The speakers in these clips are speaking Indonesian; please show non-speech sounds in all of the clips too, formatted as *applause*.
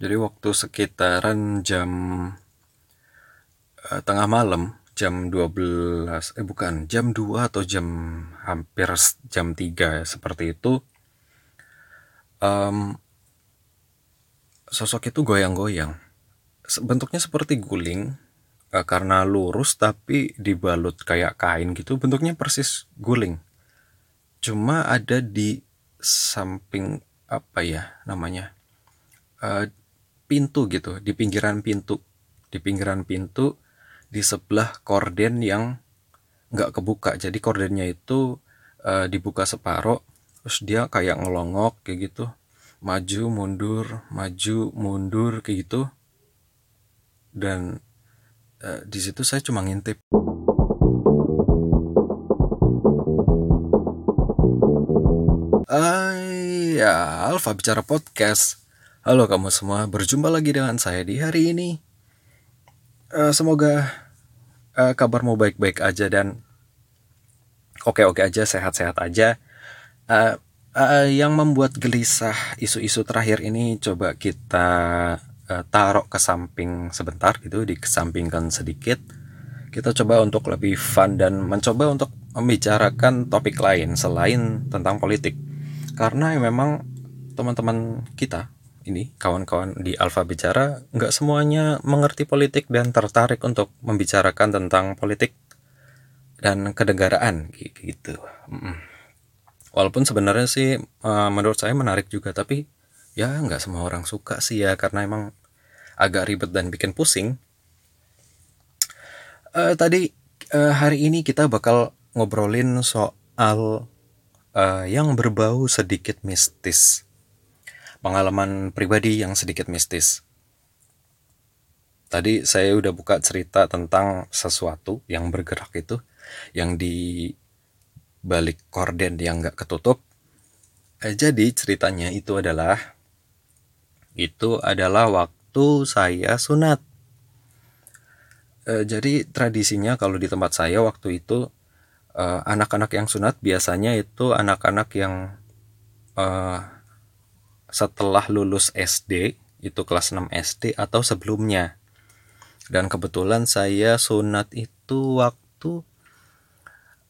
Jadi waktu sekitaran jam uh, tengah malam, jam 12 eh bukan, jam 2 atau jam hampir jam 3 seperti itu um, sosok itu goyang-goyang. Bentuknya seperti guling uh, karena lurus tapi dibalut kayak kain gitu, bentuknya persis guling. Cuma ada di samping apa ya namanya? Uh, pintu gitu di pinggiran pintu. Di pinggiran pintu di sebelah korden yang nggak kebuka. Jadi kordennya itu uh, dibuka separuh terus dia kayak ngelongok kayak gitu. Maju mundur maju mundur kayak gitu. Dan uh, di situ saya cuma ngintip. Uh, ya, Alfa bicara podcast. Halo kamu semua, berjumpa lagi dengan saya di hari ini. Uh, semoga uh, kabarmu baik-baik aja dan oke-oke aja, sehat-sehat aja. Uh, uh, yang membuat gelisah isu-isu terakhir ini coba kita uh, taruh ke samping sebentar gitu, dikesampingkan sedikit. Kita coba untuk lebih fun dan mencoba untuk membicarakan topik lain selain tentang politik. Karena memang teman-teman kita ini kawan-kawan di Alfa Bicara nggak semuanya mengerti politik dan tertarik untuk membicarakan tentang politik dan kenegaraan gitu. Walaupun sebenarnya sih uh, menurut saya menarik juga tapi ya nggak semua orang suka sih ya karena emang agak ribet dan bikin pusing. Uh, tadi uh, hari ini kita bakal ngobrolin soal uh, yang berbau sedikit mistis pengalaman pribadi yang sedikit mistis. Tadi saya udah buka cerita tentang sesuatu yang bergerak itu, yang di balik korden yang nggak ketutup. Eh, jadi ceritanya itu adalah itu adalah waktu saya sunat. Eh, jadi tradisinya kalau di tempat saya waktu itu eh, anak-anak yang sunat biasanya itu anak-anak yang setelah lulus SD itu kelas 6 SD atau sebelumnya. Dan kebetulan saya sunat itu waktu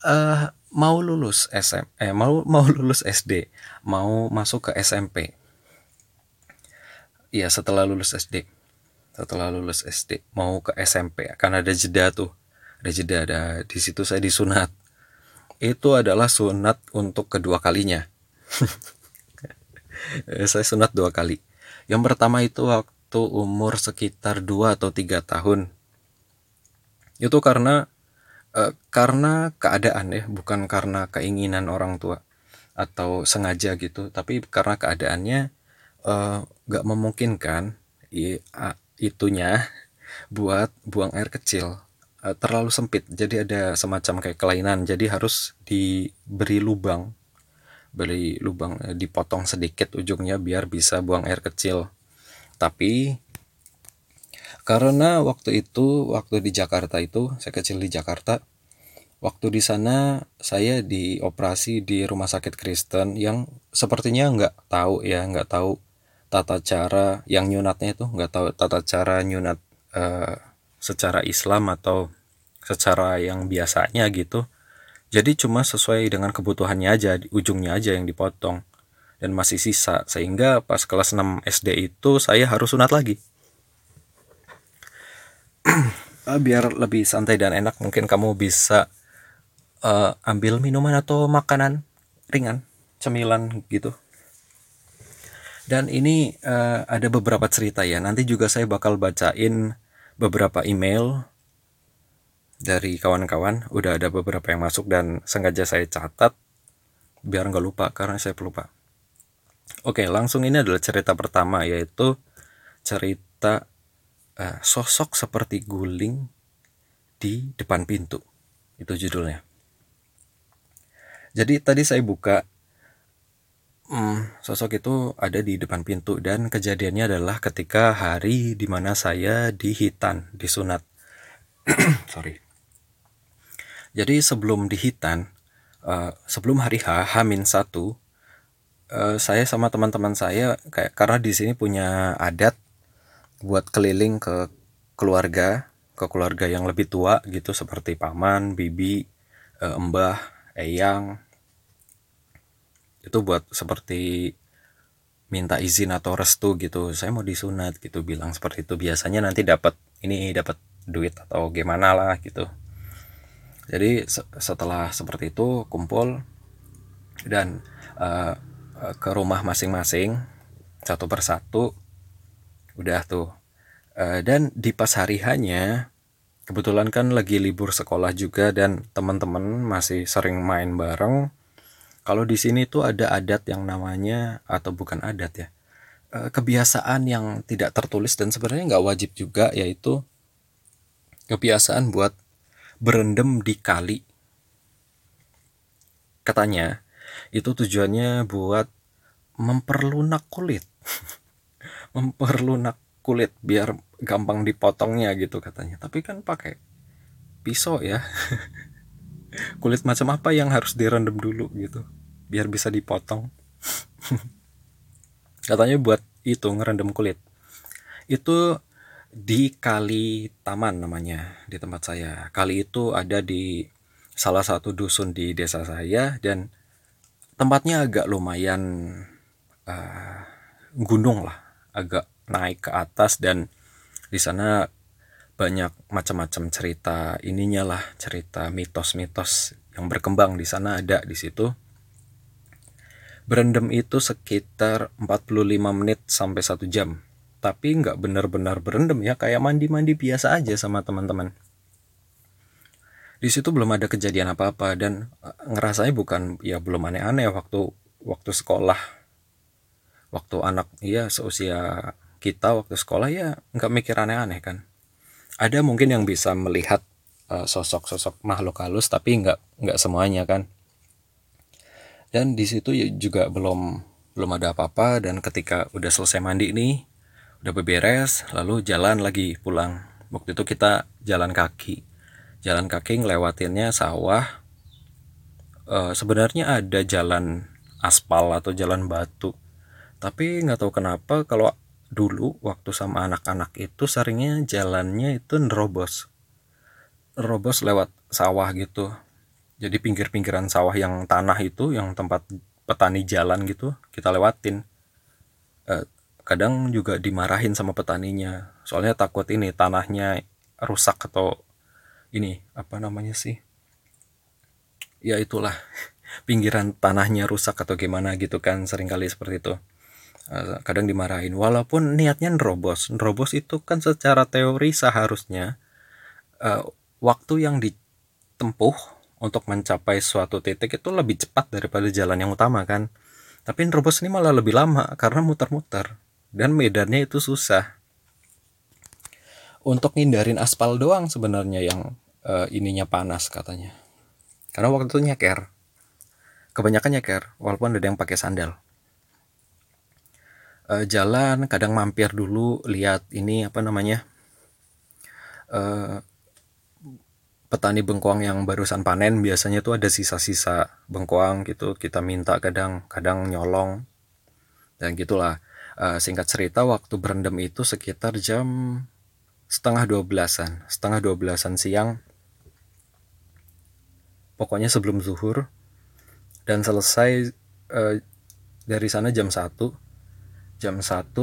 uh, mau lulus SM eh mau *laughs* mau lulus SD mau masuk ke SMP Iya setelah lulus SD setelah lulus SD mau ke SMP karena ada jeda tuh ada jeda ada di situ saya disunat. Itu adalah sunat untuk kedua kalinya *laughs* saya sunat dua kali. Yang pertama itu waktu umur sekitar dua atau tiga tahun. Itu karena uh, karena keadaan ya, bukan karena keinginan orang tua atau sengaja gitu, tapi karena keadaannya uh, gak memungkinkan i, uh, itunya *laughs* buat buang air kecil uh, terlalu sempit jadi ada semacam kayak kelainan jadi harus diberi lubang beli lubang eh, dipotong sedikit ujungnya biar bisa buang air kecil. Tapi karena waktu itu waktu di Jakarta itu saya kecil di Jakarta waktu di sana saya dioperasi di rumah sakit Kristen yang sepertinya nggak tahu ya nggak tahu tata cara yang nyunatnya itu nggak tahu tata cara nyunat uh, secara Islam atau secara yang biasanya gitu jadi cuma sesuai dengan kebutuhannya aja, di ujungnya aja yang dipotong. Dan masih sisa, sehingga pas kelas 6 SD itu saya harus sunat lagi. *clears throat* Ah, biar lebih santai dan enak, mungkin kamu bisa uh, ambil minuman atau makanan ringan, cemilan gitu. Dan ini uh, ada beberapa cerita ya. Nanti juga saya bakal bacain beberapa email dari kawan-kawan udah ada beberapa yang masuk dan sengaja saya catat biar nggak lupa karena saya pelupa. Oke langsung ini adalah cerita pertama yaitu cerita uh, sosok seperti guling di depan pintu. Itu judulnya. Jadi tadi saya buka hmm, sosok itu ada di depan pintu dan kejadiannya adalah ketika hari di mana saya dihitan disunat. *clears throat* Sorry jadi sebelum dihitan, uh, sebelum hari H, Hamin satu, uh, saya sama teman-teman saya kayak karena di sini punya adat buat keliling ke keluarga ke keluarga yang lebih tua gitu seperti paman bibi uh, embah eyang. Itu buat seperti minta izin atau restu gitu. Saya mau disunat gitu bilang seperti itu. Biasanya nanti dapat ini dapat duit atau gimana lah gitu jadi setelah seperti itu kumpul dan uh, ke rumah masing-masing satu persatu udah tuh. Uh, dan di pas hari hanya kebetulan kan lagi libur sekolah juga dan teman-teman masih sering main bareng kalau di sini tuh ada adat yang namanya atau bukan adat ya, kebiasaan yang tidak tertulis dan sebenarnya nggak wajib juga yaitu kebiasaan buat berendam di kali. Katanya itu tujuannya buat memperlunak kulit. *laughs* memperlunak kulit biar gampang dipotongnya gitu katanya. Tapi kan pakai pisau ya. *laughs* kulit macam apa yang harus direndam dulu gitu biar bisa dipotong *laughs* katanya buat itu ngerendam kulit itu di kali taman namanya di tempat saya. Kali itu ada di salah satu dusun di desa saya dan tempatnya agak lumayan uh, gunung lah. Agak naik ke atas dan di sana banyak macam-macam cerita ininya lah cerita mitos-mitos yang berkembang di sana ada di situ. Berendam itu sekitar 45 menit sampai satu jam tapi nggak benar-benar berendam ya kayak mandi-mandi biasa aja sama teman-teman. Di situ belum ada kejadian apa-apa dan eh, ngerasanya bukan ya belum aneh-aneh waktu waktu sekolah. Waktu anak iya seusia kita waktu sekolah ya nggak mikir aneh-aneh kan. Ada mungkin yang bisa melihat eh, sosok-sosok uh, makhluk halus tapi nggak nggak semuanya kan. Dan di situ ya juga belum belum ada apa-apa dan ketika udah selesai mandi nih udah beberes lalu jalan lagi pulang. Waktu itu kita jalan kaki. Jalan kaki ngelewatinnya sawah. Uh, sebenarnya ada jalan aspal atau jalan batu. Tapi nggak tahu kenapa kalau dulu waktu sama anak-anak itu seringnya jalannya itu nerobos. Nerobos lewat sawah gitu. Jadi pinggir-pinggiran sawah yang tanah itu yang tempat petani jalan gitu kita lewatin. Eh, kadang juga dimarahin sama petaninya. Soalnya takut ini tanahnya rusak atau ini apa namanya sih? Ya itulah *laughs* pinggiran tanahnya rusak atau gimana gitu kan sering kali seperti itu. Eh, kadang dimarahin. Walaupun niatnya nerobos nerobos itu kan secara teori seharusnya uh, waktu yang ditempuh untuk mencapai suatu titik itu lebih cepat daripada jalan yang utama kan. Tapi nerobos ini malah lebih lama karena muter-muter dan medannya itu susah. Untuk ngindarin aspal doang sebenarnya yang uh, ininya panas katanya. Karena waktu itu nyeker. Kebanyakan nyeker walaupun ada yang pakai sandal. Uh, jalan kadang mampir dulu lihat ini apa namanya uh, petani bengkoang yang barusan panen biasanya tuh ada sisa-sisa bengkoang gitu kita minta kadang kadang nyolong dan gitulah uh, singkat cerita waktu berendam itu sekitar jam setengah dua belasan setengah dua belasan siang. Pokoknya sebelum zuhur. Dan selesai uh, dari sana jam satu. Jam 1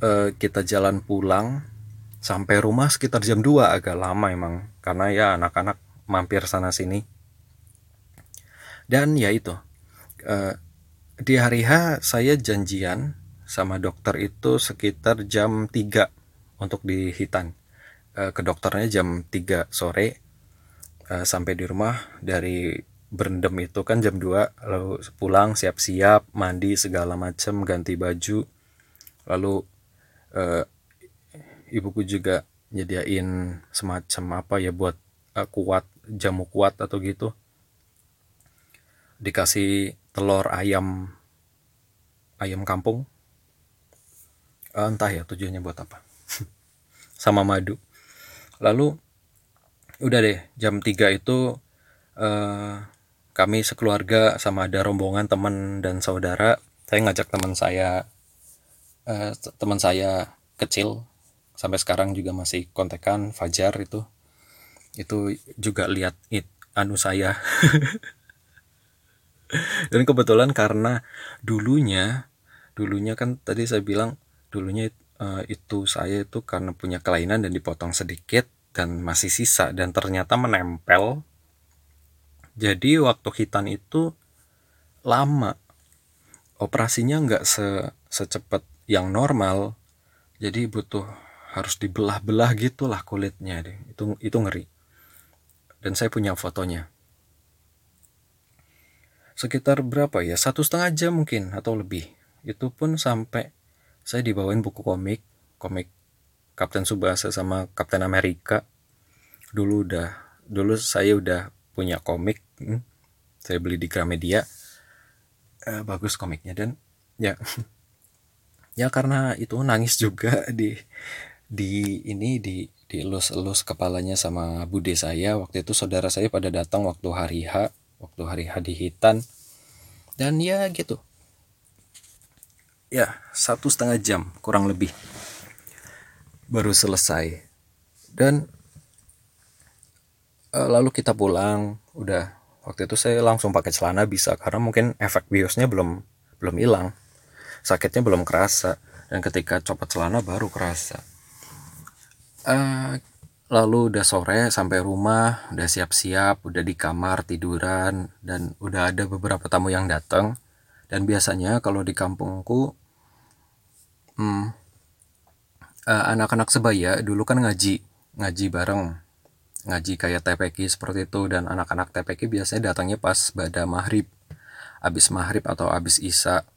eh, kita jalan pulang. Sampai rumah sekitar jam 2 agak lama emang. Karena ya anak-anak mampir sana sini. Dan ya itu eh, di hari H saya janjian sama dokter itu sekitar jam 3 untuk di Hitan. Eh, ke dokternya jam 3 sore eh, sampai di rumah. Dari berendam itu kan jam 2 lalu pulang siap-siap mandi segala macam ganti baju. Lalu uh, ibuku juga nyediain semacam apa ya buat uh, kuat jamu kuat atau gitu. Dikasih telur ayam ayam kampung entah ya tujuannya buat apa. *laughs* Sama madu. Lalu udah deh jam 3 itu uh, kami sekeluarga sama ada rombongan teman dan saudara. Saya ngajak teman saya uh, teman saya kecil. Sampai sekarang juga masih kontekan Fajar itu. Itu juga lihat it anu saya. *laughs* Dan kebetulan karena dulunya dulunya kan tadi saya bilang dulunya uh, itu saya itu karena punya kelainan dan dipotong sedikit dan masih sisa dan ternyata menempel. Jadi waktu hitan itu lama. Operasinya nggak se secepat yang normal. Jadi butuh harus dibelah-belah gitulah kulitnya deh. Itu itu ngeri. Dan saya punya fotonya. Sekitar berapa ya? Satu setengah jam mungkin atau lebih. Itu pun sampai saya dibawain buku komik komik Kapten Subasa sama Kapten Amerika. Dulu udah dulu saya udah punya komik hmm, saya beli di Gramedia. Eh, bagus komiknya dan ya *laughs* ya karena itu nangis juga *laughs* di di ini di dielus-elus kepalanya sama bude saya. Waktu itu saudara saya pada datang waktu hari H waktu hari Hadi Hitan. Dan ya gitu ya satu setengah jam kurang lebih. Baru selesai. Dan uh, lalu kita pulang. Udah waktu itu saya langsung pakai celana bisa karena mungkin efek biosnya belum belum hilang. Sakitnya belum kerasa. Dan ketika copot celana baru kerasa. Uh, lalu udah sore sampai rumah udah siap-siap udah di kamar tiduran dan udah ada beberapa tamu yang datang dan biasanya kalau di kampungku hmm, uh, anak-anak sebaya dulu kan ngaji ngaji bareng. Ngaji kayak TPK seperti itu dan anak-anak TPK biasanya datangnya pas pada maghrib. Abis maghrib atau abis isya.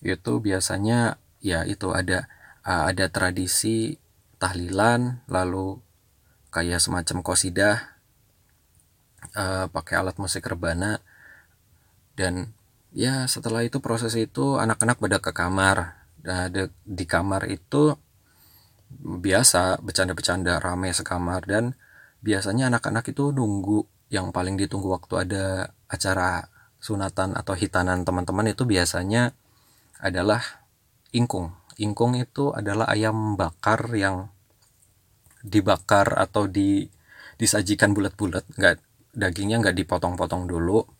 Itu biasanya ya itu ada uh, ada tradisi tahlilan lalu kayak semacam kosidah uh, pakai alat musik rebana dan ya setelah itu proses itu anak-anak pada ke kamar. Dan ada di kamar itu biasa bercanda-bercanda rame sekamar dan biasanya anak-anak itu nunggu yang paling ditunggu waktu ada acara sunatan atau hitanan teman-teman itu biasanya adalah ingkung. Ingkung itu adalah ayam bakar yang dibakar atau di disajikan bulat-bulat. Nggak dagingnya nggak dipotong-potong dulu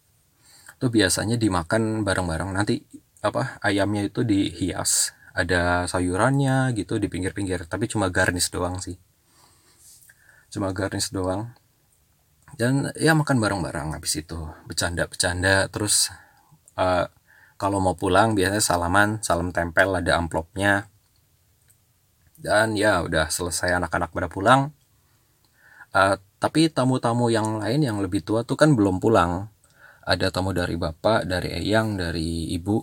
itu biasanya dimakan bareng-bareng. Nanti apa ayamnya itu dihias. Ada sayurannya gitu di pinggir-pinggir tapi cuma garnish doang sih. Cuma garnish doang. Dan ya makan bareng-bareng habis itu. Bercanda-bercanda terus uh, kalau mau pulang biasanya salaman salam tempel ada amplopnya. Dan ya udah selesai anak-anak pada pulang. Uh, tapi tamu-tamu yang lain yang lebih tua tuh kan belum pulang ada tamu dari bapak dari eyang dari ibu.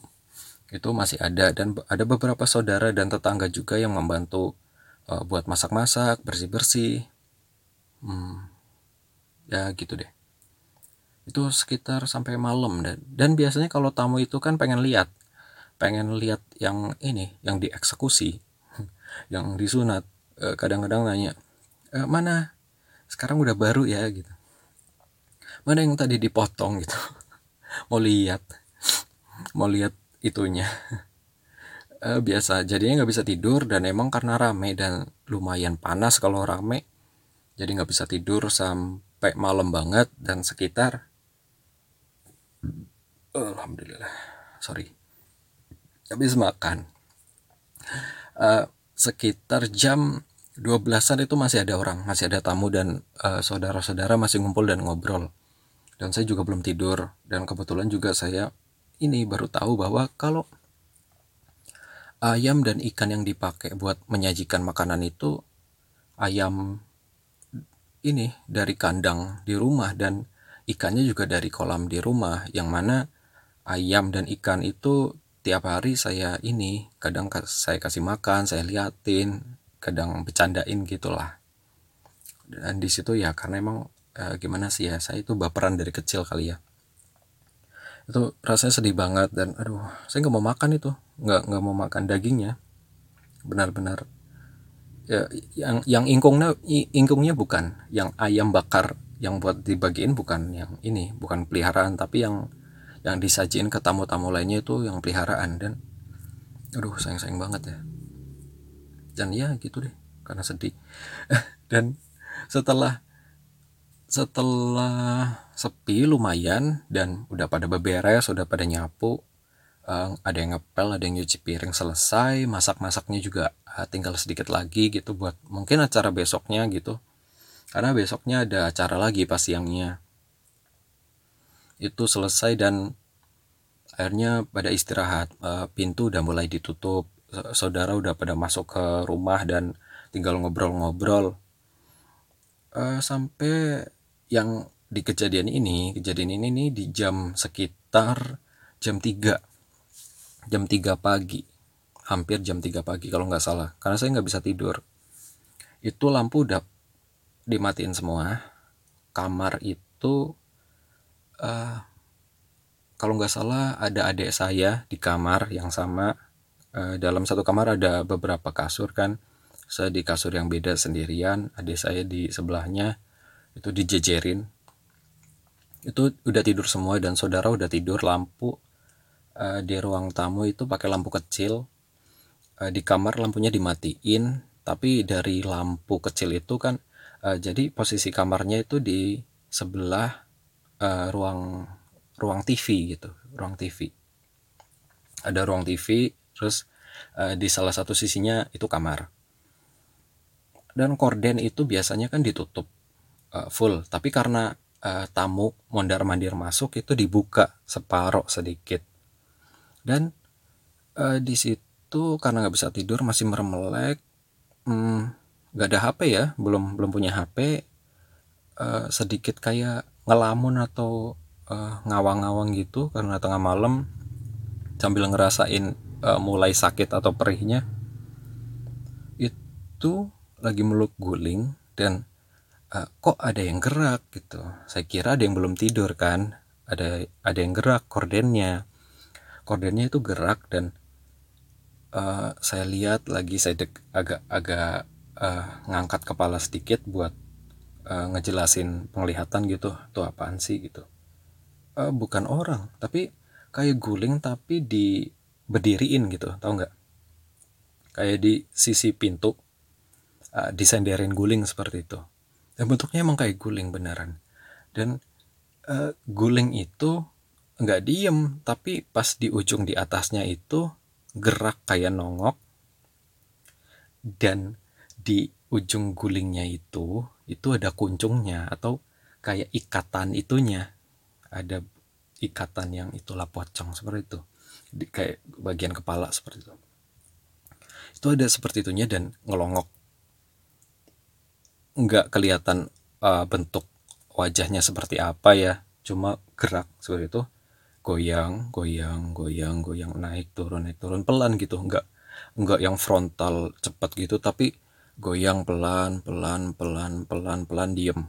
Itu masih ada. Dan ada beberapa saudara dan tetangga juga yang membantu uh, buat masak-masak bersih-bersih. Hmm, ya gitu deh. Itu sekitar sampai malam dan dan biasanya kalau tamu itu kan pengen lihat pengen lihat yang ini yang dieksekusi *laughs* yang disunat. Eh, kadang-kadang nanya e, mana? Sekarang udah baru ya gitu mana yang tadi dipotong gitu? *laughs* Mau lihat. Mau lihat itunya. *laughs* E, biasa. Jadinya nggak bisa tidur dan emang karena rame dan lumayan panas kalau rame. Jadi nggak bisa tidur sampai malam banget dan sekitar alhamdulillah. Sorry. Habis makan. Uh, sekitar jam 12-an itu masih ada orang, masih ada tamu dan saudara saudara-saudara masih ngumpul dan ngobrol. Dan saya juga belum tidur. Dan kebetulan juga saya ini baru tahu bahwa kalau ayam dan ikan yang dipakai buat menyajikan makanan itu ayam ini dari kandang di rumah dan ikannya juga dari kolam di rumah yang mana ayam dan ikan itu tiap hari saya ini kadang saya kasih makan saya liatin kadang bercandain gitulah. Dan di situ ya karena emang e, gimana sih ya saya itu baperan dari kecil kali ya. Itu rasanya sedih banget dan aduh saya nggak mau makan itu. Nggak nggak mau makan dagingnya. Benar-benar. Ya yang yang ingkungnya ingkungnya bukan. Yang ayam bakar yang buat dibagiin bukan yang ini bukan peliharaan. Tapi yang yang disajiin ke tamu-tamu lainnya itu yang peliharaan. Dan aduh sayang-sayang banget ya. Dan ya gitu deh karena sedih. *laughs* Dan setelah setelah sepi lumayan dan udah pada beberes udah pada nyapu uh, ada yang ngepel ada yang nyuci piring selesai. Masak-masaknya juga uh, tinggal sedikit lagi gitu buat mungkin acara besoknya gitu. Karena besoknya ada acara lagi pas siangnya. Itu selesai dan akhirnya pada istirahat uh, pintu udah mulai ditutup. Saudara udah pada masuk ke rumah dan tinggal ngobrol-ngobrol. Uh, sampai yang di kejadian ini kejadian ini nih di jam sekitar jam 3 jam 3 pagi. Hampir jam 3 pagi kalau nggak salah. Karena saya nggak bisa tidur. Itu lampu udah dimatiin semua. Kamar itu uh, kalau nggak salah ada adik saya di kamar yang sama. Uh, dalam satu kamar ada beberapa kasur kan. Saya di kasur yang beda sendirian adik saya di sebelahnya itu dijejerin. Itu udah tidur semua dan saudara udah tidur lampu uh, di ruang tamu itu pakai lampu kecil. Uh, di kamar lampunya dimatiin tapi dari lampu kecil itu kan uh, jadi posisi kamarnya itu di sebelah uh, ruang ruang TV gitu ruang TV ada ruang TV terus uh, di salah satu sisinya itu kamar. Dan korden itu biasanya kan ditutup uh, full. Tapi karena uh, tamu mondar mandir masuk itu dibuka separoh sedikit. Dan uh, di situ karena nggak bisa tidur masih meremelek hmm, nggak ada HP ya belum belum punya HP uh, sedikit kayak ngelamun atau uh, ngawang-ngawang gitu karena tengah malam sambil ngerasain uh, mulai sakit atau perihnya itu lagi meluk guling dan uh, kok ada yang gerak? gitu. Saya kira ada yang belum tidur kan. Ada ada yang gerak kordennya. Kordennya itu gerak dan uh, saya lihat lagi saya dek, agak agak uh, ngangkat kepala sedikit buat uh, ngejelasin penglihatan gitu tuh apaan sih? gitu. Uh, bukan orang tapi kayak guling tapi di berdiriin gitu tau nggak? Kayak di sisi pintu uh, disenderin guling seperti itu dan bentuknya emang kayak guling beneran. Dan uh, guling itu nggak diem tapi pas di ujung di atasnya itu gerak kayak nongok. Dan di ujung gulingnya itu itu ada kuncungnya atau kayak ikatan itunya. Ada ikatan yang itulah pocong seperti itu. Di, kayak bagian kepala seperti itu. Itu ada seperti itunya dan ngelongok nggak kelihatan uh, bentuk wajahnya seperti apa ya. Cuma gerak seperti itu. Goyang goyang goyang goyang. Naik turun naik turun. Pelan gitu. Nggak nggak yang frontal cepat gitu. Tapi goyang pelan pelan pelan pelan pelan. Diem.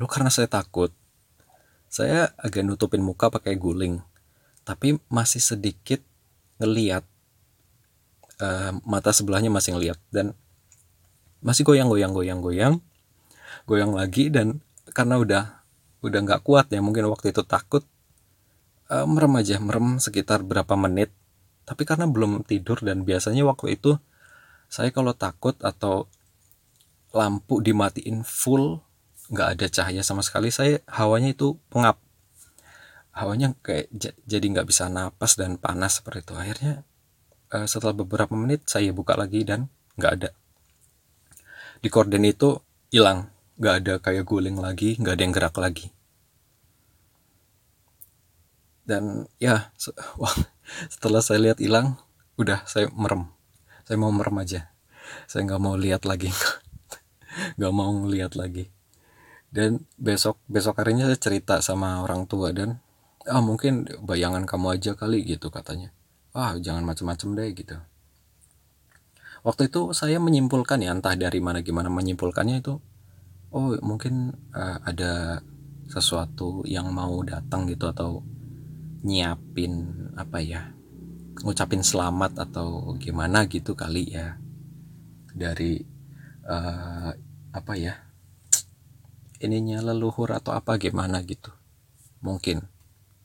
Lo karena saya takut saya agak nutupin muka pakai guling. Tapi masih sedikit ngeliat uh, mata sebelahnya masih ngeliat. Dan masih goyang goyang goyang goyang goyang lagi dan karena udah udah nggak kuat ya mungkin waktu itu takut uh, merem aja merem sekitar berapa menit. Tapi karena belum tidur dan biasanya waktu itu saya kalau takut atau lampu dimatiin full nggak ada cahaya sama sekali saya hawanya itu pengap. Hawanya kayak jadi nggak bisa napas dan panas seperti itu. Akhirnya uh, setelah beberapa menit saya buka lagi dan nggak ada di korden itu hilang. Nggak ada kayak guling lagi nggak ada yang gerak lagi. Dan ya *laughs* setelah saya lihat hilang udah saya merem. Saya mau merem aja. Saya nggak mau lihat lagi. *laughs* Nggak mau lihat lagi. Dan besok besok harinya saya cerita sama orang tua dan ah mungkin bayangan kamu aja kali gitu katanya. Ah jangan macem-macem deh gitu waktu itu saya menyimpulkan ya entah dari mana gimana menyimpulkannya itu oh mungkin uh, ada sesuatu yang mau datang gitu atau nyiapin apa ya ngucapin selamat atau gimana gitu kali ya. Dari uh, apa ya ininya leluhur atau apa gimana gitu. Mungkin.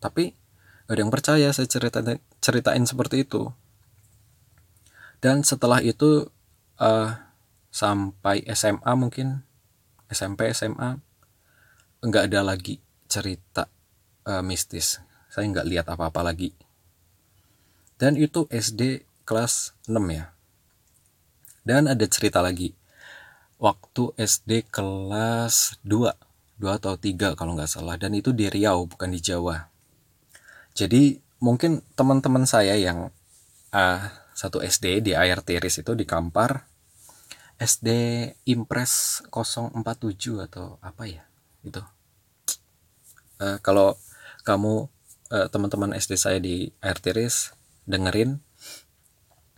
Tapi ada yang percaya saya cerita ceritain seperti itu dan setelah itu uh, sampai SMA mungkin SMP SMA nggak ada lagi cerita uh, mistis. Saya nggak lihat apa-apa lagi. Dan itu SD kelas 6 ya. Dan ada cerita lagi. Waktu SD kelas 2 2 atau 3 kalau nggak salah. Dan itu di Riau bukan di Jawa. Jadi mungkin teman-teman saya yang uh, satu SD di air tiris itu di Kampar. SD Impres 047 atau apa ya itu. Uh, kalau kamu uh, teman-teman SD saya di air tiris dengerin.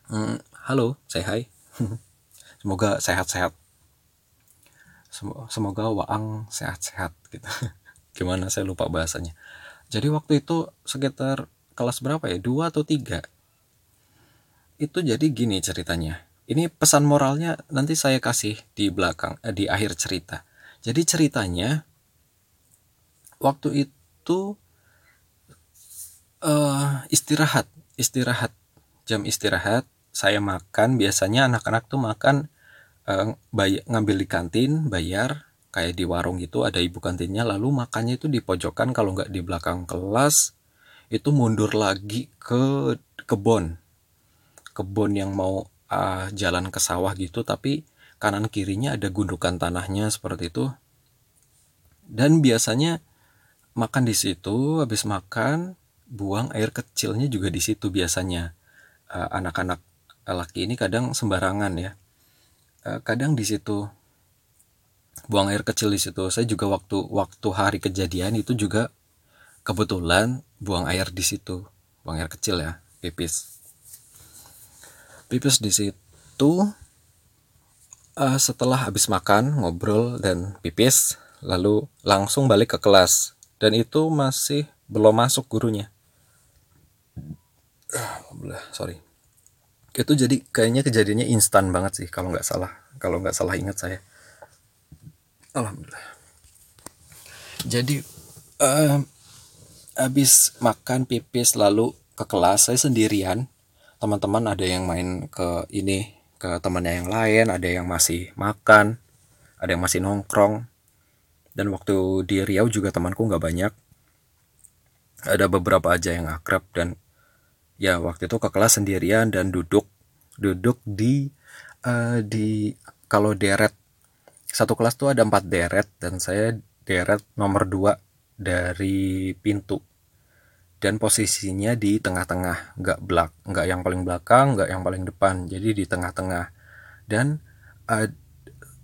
Hmm, halo say hi. *laughs* Semoga sehat-sehat. Semoga Waang sehat-sehat gitu. *laughs* Gimana saya lupa bahasanya. Jadi waktu itu sekitar kelas berapa ya? Dua atau tiga itu jadi gini ceritanya ini pesan moralnya nanti saya kasih di belakang eh, di akhir cerita. Jadi ceritanya waktu itu uh, istirahat, istirahat. Jam istirahat saya makan biasanya anak-anak tuh makan uh, bay ngambil di kantin, bayar kayak di warung gitu ada ibu kantinnya lalu makannya itu di pojokan kalau nggak di belakang kelas itu mundur lagi ke kebun kebun yang mau uh, jalan ke sawah gitu tapi kanan kirinya ada gundukan tanahnya seperti itu. Dan biasanya makan di situ habis makan buang air kecilnya juga di situ biasanya. Anak-anak uh, laki ini kadang sembarangan ya. Uh, kadang di situ buang air kecil di situ. Saya juga waktu waktu hari kejadian itu juga kebetulan buang air di situ. Buang air kecil ya pipis pipis di situ uh, setelah habis makan ngobrol dan pipis lalu langsung balik ke kelas. Dan itu masih belum masuk gurunya. Uh, sorry. Itu jadi kayaknya kejadiannya instan banget sih kalau nggak salah. Kalau nggak salah ingat saya. Alhamdulillah. Jadi uh, habis makan pipis lalu ke kelas saya sendirian teman-teman ada yang main ke ini ke temannya yang lain ada yang masih makan ada yang masih nongkrong. Dan waktu di Riau juga temanku nggak banyak. Ada beberapa aja yang akrab dan ya waktu itu ke kelas sendirian dan duduk duduk di uh, di kalau deret. Satu kelas tuh ada empat deret dan saya deret nomor dua dari pintu dan posisinya di tengah-tengah nggak belak nggak yang paling belakang nggak yang paling depan jadi di tengah-tengah. Dan uh,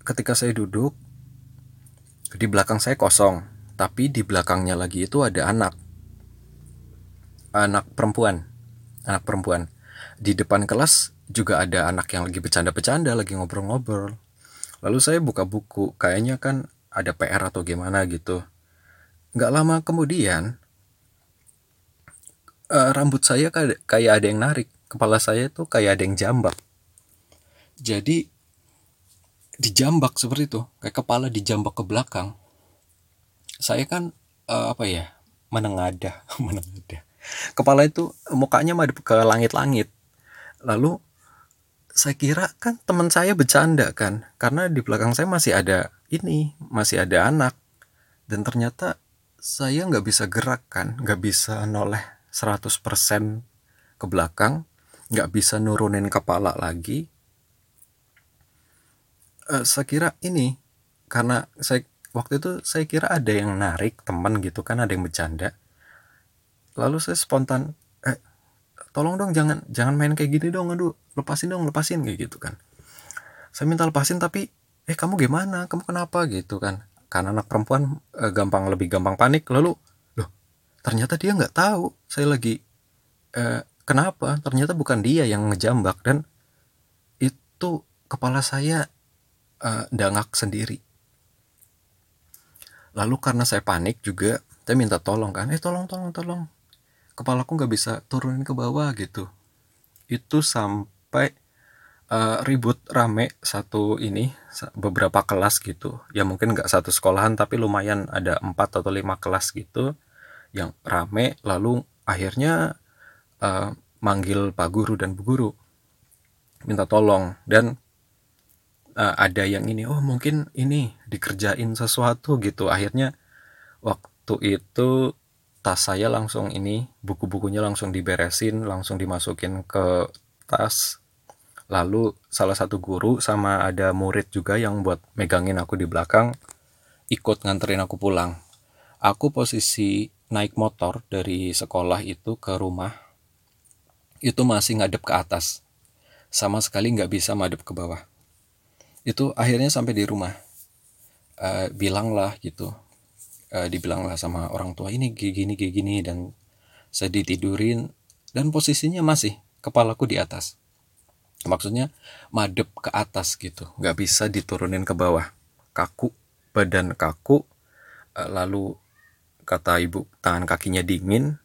ketika saya duduk di belakang saya kosong tapi di belakangnya lagi itu ada anak. Anak perempuan anak perempuan. Di depan kelas juga ada anak yang lagi bercanda-bercanda lagi ngobrol-ngobrol. Lalu saya buka buku kayaknya kan ada PR atau gimana gitu. Nggak lama kemudian uh, rambut saya kayak kayak ada yang narik. Kepala saya tuh kayak ada yang jambak. Jadi dijambak seperti itu. Kayak kepala dijambak ke belakang. Saya kan uh, apa ya menengadah *laughs* menengadah. Kepala itu mukanya madep ke langit-langit. Lalu saya kira kan teman saya bercanda kan. Karena di belakang saya masih ada ini masih ada anak. Dan ternyata saya nggak bisa gerak kan. Nggak bisa noleh 100% ke belakang nggak bisa nurunin kepala lagi. Uh, saya kira ini karena saya waktu itu saya kira ada yang narik teman gitu kan ada yang bercanda. Lalu saya spontan eh tolong dong jangan jangan main kayak gini dong aduh lepasin dong lepasin kayak gitu kan. Saya minta lepasin tapi eh kamu gimana? Kamu kenapa? gitu kan. Karena anak perempuan eh, gampang lebih gampang panik. Lalu ternyata dia nggak tahu. Saya lagi eh, kenapa? Ternyata bukan dia yang ngejambak dan itu kepala saya eh, dangak sendiri. Lalu karena saya panik juga saya minta tolong kan eh tolong tolong tolong. Kepalaku nggak bisa turunin ke bawah gitu. Itu sampai uh, ribut rame satu ini beberapa kelas gitu. Ya mungkin nggak satu sekolahan tapi lumayan ada empat atau lima kelas gitu yang rame lalu akhirnya uh, manggil pak guru dan bu guru minta tolong. Dan uh, ada yang ini oh mungkin ini dikerjain sesuatu gitu. Akhirnya waktu itu tas saya langsung ini buku-bukunya langsung diberesin langsung dimasukin ke tas. Lalu salah satu guru sama ada murid juga yang buat megangin aku di belakang ikut nganterin aku pulang. Aku posisi naik motor dari sekolah itu ke rumah itu masih ngadep ke atas. Sama sekali nggak bisa madep ke bawah. Itu akhirnya sampai di rumah. Uh, bilanglah gitu. Uh, dibilanglah sama orang tua ini gini gini gini dan saya ditidurin dan posisinya masih kepalaku di atas. Maksudnya madep ke atas gitu nggak bisa diturunin ke bawah. Kaku badan kaku uh, lalu kata ibu tangan kakinya dingin.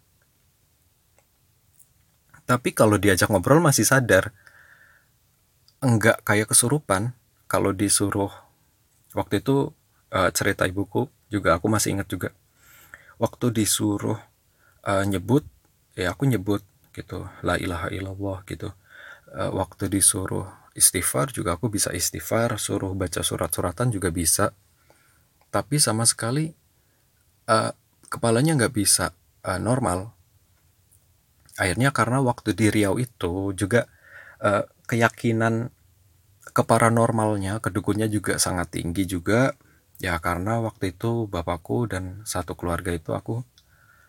Tapi kalau diajak ngobrol masih sadar. Enggak kayak kesurupan. Kalau disuruh waktu itu uh, cerita ibuku juga aku masih ingat juga. Waktu disuruh uh, nyebut ya aku nyebut gitu la ilaha illallah gitu. Uh, waktu disuruh istighfar juga aku bisa istighfar suruh baca surat-suratan juga bisa. Tapi sama sekali uh, kepalanya nggak bisa uh, normal akhirnya karena waktu di Riau itu juga uh, keyakinan keparanormalnya, kedukunnya juga sangat tinggi juga. Ya karena waktu itu bapakku dan satu keluarga itu aku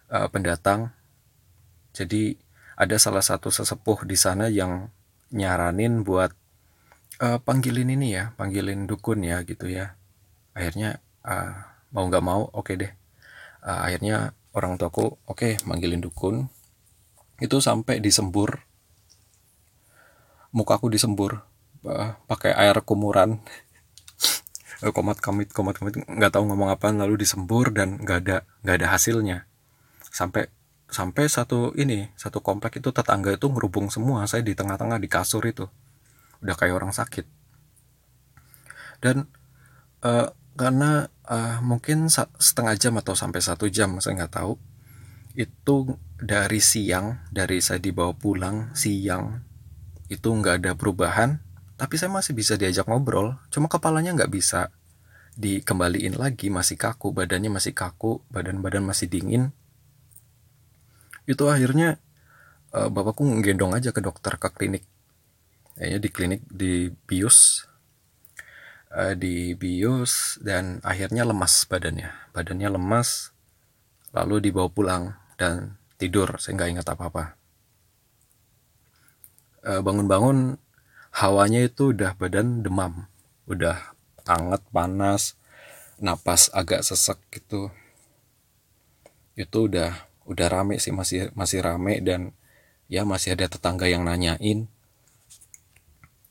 uh, pendatang. Jadi ada salah satu sesepuh di sana yang nyaranin buat uh, panggilin ini ya, panggilin dukun ya gitu ya. Akhirnya uh, mau nggak mau oke okay deh. Uh, akhirnya orang tuaku oke okay, manggilin dukun. Itu sampai disembur. Mukaku disembur uh, pakai air kumuran. *laughs* Eh, komat kamit komat kamit. Nggak tahu ngomong apa lalu disembur dan nggak ada nggak ada hasilnya. Sampai sampai satu ini satu komplek itu tetangga itu ngerubung semua saya di tengah-tengah di kasur itu. Udah kayak orang sakit. Dan uh, karena uh, mungkin setengah jam atau sampai satu jam saya nggak tahu. Itu dari siang dari saya dibawa pulang siang itu nggak ada perubahan. Tapi saya masih bisa diajak ngobrol cuma kepalanya nggak bisa dikembaliin lagi masih kaku badannya masih kaku badan-badan masih dingin. Itu akhirnya uh, bapakku ngegendong aja ke dokter ke klinik. Kayaknya di klinik di bius uh, di bius dan akhirnya lemas badannya. Badannya lemas lalu dibawa pulang dan tidur saya nggak ingat apa-apa. Uh, bangun-bangun hawanya itu udah badan demam. Udah hangat panas napas agak sesek gitu. Itu udah udah rame sih masih masih rame dan ya masih ada tetangga yang nanyain.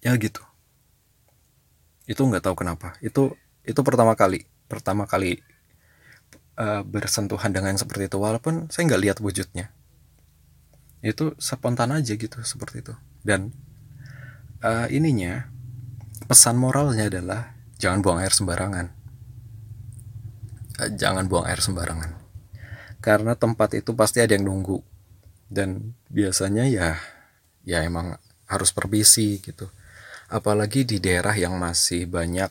Ya gitu itu nggak tahu kenapa. Itu itu pertama kali. Pertama kali uh, bersentuhan dengan yang seperti itu. Walaupun saya nggak lihat wujudnya. Itu spontan aja gitu seperti itu. Dan uh, ininya pesan moralnya adalah jangan buang air sembarangan. Uh, jangan buang air sembarangan. Karena tempat itu pasti ada yang nunggu. Dan biasanya ya ya emang harus permisi gitu apalagi di daerah yang masih banyak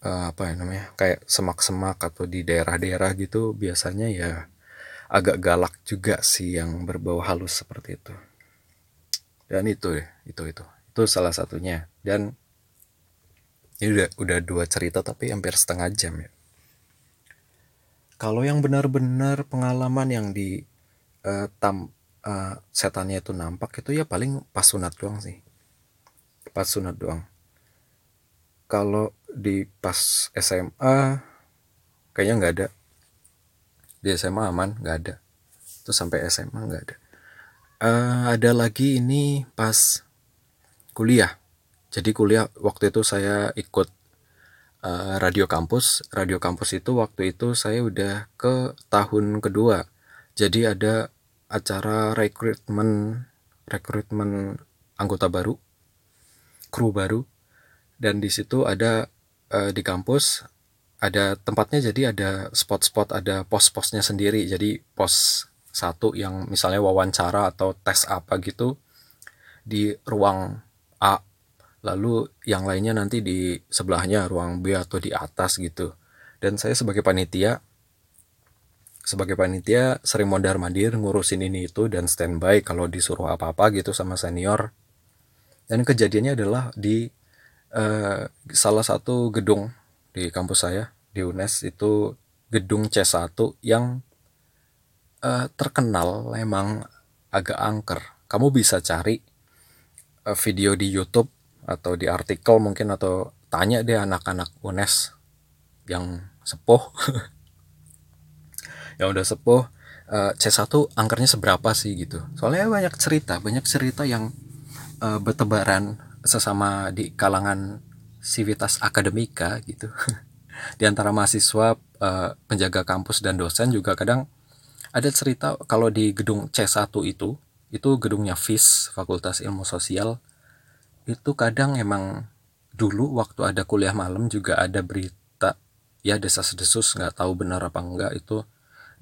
uh, apa ya namanya kayak semak-semak atau di daerah-daerah gitu biasanya ya agak galak juga sih yang berbau halus seperti itu. Dan itu ya itu itu. Itu salah satunya. Dan ini udah udah dua cerita tapi hampir setengah jam ya. Kalau yang benar-benar pengalaman yang di uh, tam uh, setannya itu nampak itu ya paling pas sunat doang sih pas sunat doang kalau di pas SMA kayaknya nggak ada di SMA aman nggak ada itu sampai SMA nggak ada uh, ada lagi ini pas kuliah. Jadi kuliah waktu itu saya ikut uh, radio kampus. Radio kampus itu waktu itu saya udah ke tahun kedua. Jadi ada acara rekrutmen rekrutmen anggota baru, kru baru, dan di situ ada uh, di kampus ada tempatnya jadi ada spot-spot ada pos-posnya sendiri. Jadi pos satu yang misalnya wawancara atau tes apa gitu di ruang A. Lalu yang lainnya nanti di sebelahnya ruang B atau di atas gitu. Dan saya sebagai panitia sebagai panitia sering mondar mandir ngurusin ini itu dan standby kalau disuruh apa-apa gitu sama senior dan kejadiannya adalah di uh, salah satu gedung di kampus saya di UNES itu gedung C1 yang uh, terkenal memang agak angker. Kamu bisa cari uh, video di YouTube atau di artikel mungkin atau tanya deh anak-anak UNES yang sepuh. *laughs* Yang udah sepuh uh, C1 angkernya seberapa sih gitu. Soalnya banyak cerita banyak cerita yang uh, bertebaran sesama di kalangan civitas akademika gitu. *laughs* Di antara mahasiswa uh, penjaga kampus dan dosen juga kadang ada cerita kalau di gedung C1 itu itu gedungnya FIS Fakultas Ilmu Sosial itu kadang emang dulu waktu ada kuliah malam juga ada berita ya desas-desus nggak tahu benar apa enggak itu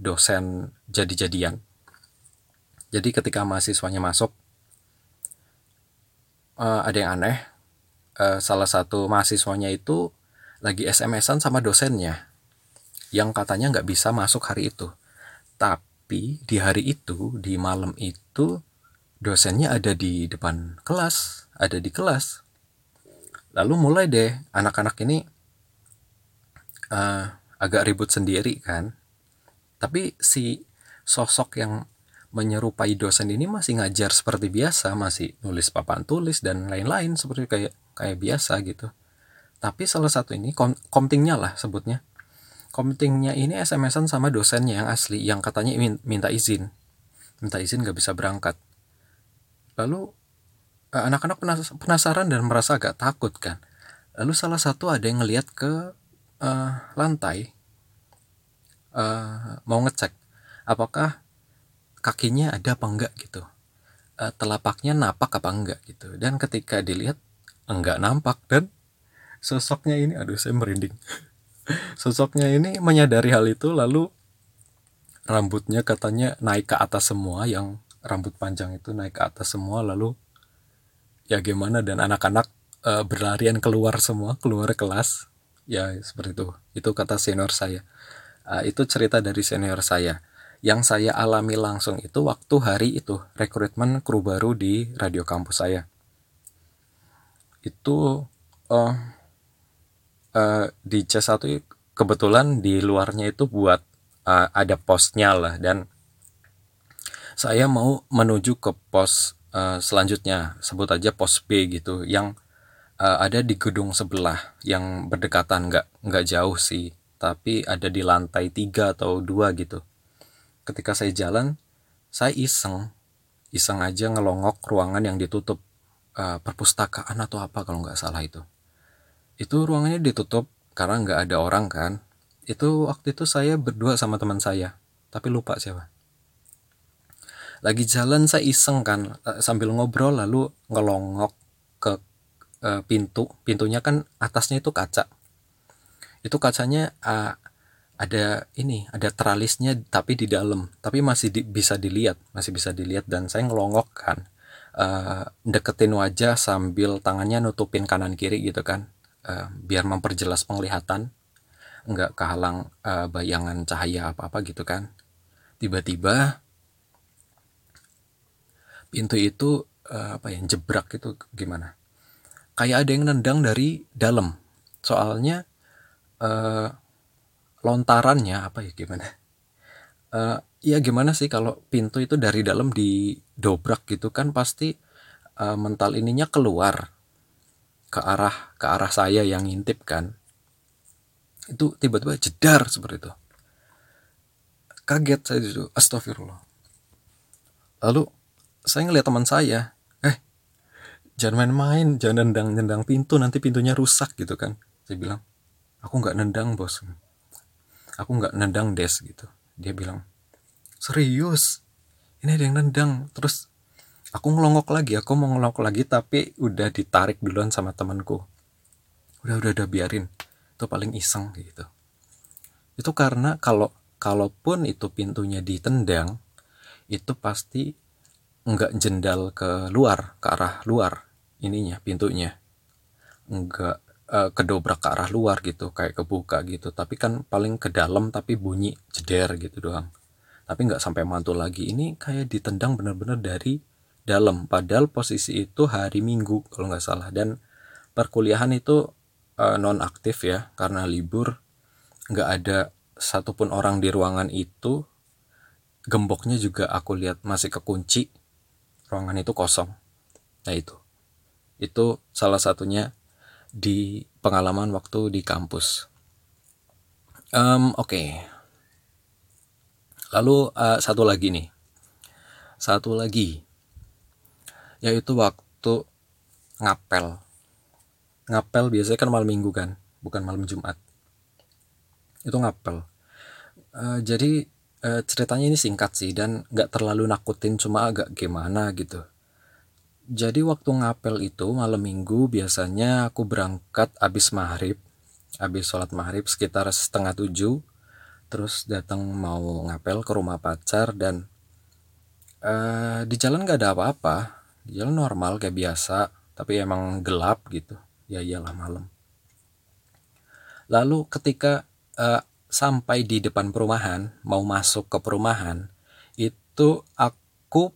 dosen jadi-jadian. Jadi ketika mahasiswanya masuk uh, ada yang aneh. Uh, salah satu mahasiswanya itu lagi SMS-an sama dosennya yang katanya nggak bisa masuk hari itu. Tapi di hari itu di malam itu dosennya ada di depan kelas ada di kelas. Lalu mulai deh anak-anak ini uh, agak ribut sendiri kan. Tapi si sosok yang menyerupai dosen ini masih ngajar seperti biasa masih nulis papan tulis dan lain-lain seperti kayak kayak biasa gitu. Tapi salah satu ini kom komtingnya lah sebutnya. Komtingnya ini SMS-an sama dosennya yang asli yang katanya minta izin. Minta izin gak bisa berangkat. Lalu Eh, anak-anak penasaran dan merasa agak takut kan. Lalu salah satu ada yang ngelihat ke uh, lantai uh, mau ngecek apakah kakinya ada apa enggak gitu. Uh, telapaknya napak apa enggak gitu. Dan ketika dilihat enggak nampak. Dan sosoknya ini aduh saya merinding. *laughs* Sosoknya ini menyadari hal itu lalu rambutnya katanya naik ke atas semua yang rambut panjang itu naik ke atas semua lalu ya gimana dan anak-anak uh, berlarian keluar semua keluar kelas. Ya seperti itu. Itu kata senior saya. Uh, itu cerita dari senior saya yang saya alami langsung itu waktu hari itu rekrutmen kru baru di radio kampus saya. Itu uh, uh, di C1 kebetulan di luarnya itu buat uh, ada posnya lah dan saya mau menuju ke pos uh, selanjutnya. Sebut aja pos B gitu yang uh, ada di gedung sebelah yang berdekatan. Nggak nggak jauh sih tapi ada di lantai tiga atau dua gitu ketika saya jalan saya iseng. Iseng aja ngelongok ruangan yang ditutup uh, perpustakaan atau apa kalau nggak salah itu. Itu ruangannya ditutup karena nggak ada orang kan. Itu waktu itu saya berdua sama teman saya tapi lupa siapa. Lagi jalan saya iseng kan eh, sambil ngobrol lalu ngelongok ke uh, pintu. Pintunya kan atasnya itu kaca. Itu kacanya uh, ada ini ada tralisnya tapi di dalam tapi masih di, bisa dilihat masih bisa dilihat dan saya ngelongok kan uh, deketin wajah sambil tangannya nutupin kanan kiri gitu kan uh, biar memperjelas penglihatan nggak kehalang uh, bayangan cahaya apa apa gitu kan. Tiba-tiba pintu itu uh, apa ya jebrak itu gimana? Kayak ada yang nendang dari dalam. Soalnya uh, lontarannya apa ya gimana? Uh, ya gimana sih kalau pintu itu dari dalam didobrak gitu kan pasti uh, mental ininya keluar ke arah ke arah saya yang ngintip kan. Itu tiba-tiba jedar seperti itu. Kaget saya itu astagfirullah. Lalu saya ngeliat teman saya eh jangan main-main jangan nendang-nendang pintu nanti pintunya rusak gitu kan. Saya bilang aku nggak nendang bos aku nggak nendang des gitu. Dia bilang serius? Ini ada yang nendang. Terus aku ngelongok lagi aku mau ngelongok lagi tapi udah ditarik duluan sama temanku. Udah udah udah biarin. Itu paling iseng gitu. Itu karena kalau kalaupun itu pintunya ditendang itu pasti nggak jendal ke luar ke arah luar ininya pintunya. Nggak uh, kedobrak ke arah luar gitu kayak kebuka gitu. Tapi kan paling ke dalam tapi bunyi jeder gitu doang. Tapi nggak sampai mantul lagi. Ini kayak ditendang bener-bener dari dalam. Padahal posisi itu hari minggu kalau nggak salah. Dan perkuliahan itu uh, non aktif ya karena libur. Nggak ada satupun orang di ruangan itu. Gemboknya juga aku lihat masih kekunci. Ruangan itu kosong. Nah itu. Itu salah satunya di pengalaman waktu di kampus. Um, oke. Okay. lalu uh, satu lagi nih. Satu lagi. Yaitu waktu ngapel. Ngapel biasanya kan malam minggu kan bukan malam jumat. Itu ngapel. Uh, jadi uh, ceritanya ini singkat sih dan nggak terlalu nakutin cuma agak gimana gitu jadi waktu ngapel itu malam minggu biasanya aku berangkat abis maghrib abis sholat maghrib sekitar setengah tujuh. Terus datang mau ngapel ke rumah pacar dan uh, di jalan gak ada apa-apa. Jalan normal kayak biasa tapi emang gelap gitu. Ya iyalah malam. Lalu ketika uh, sampai di depan perumahan mau masuk ke perumahan itu aku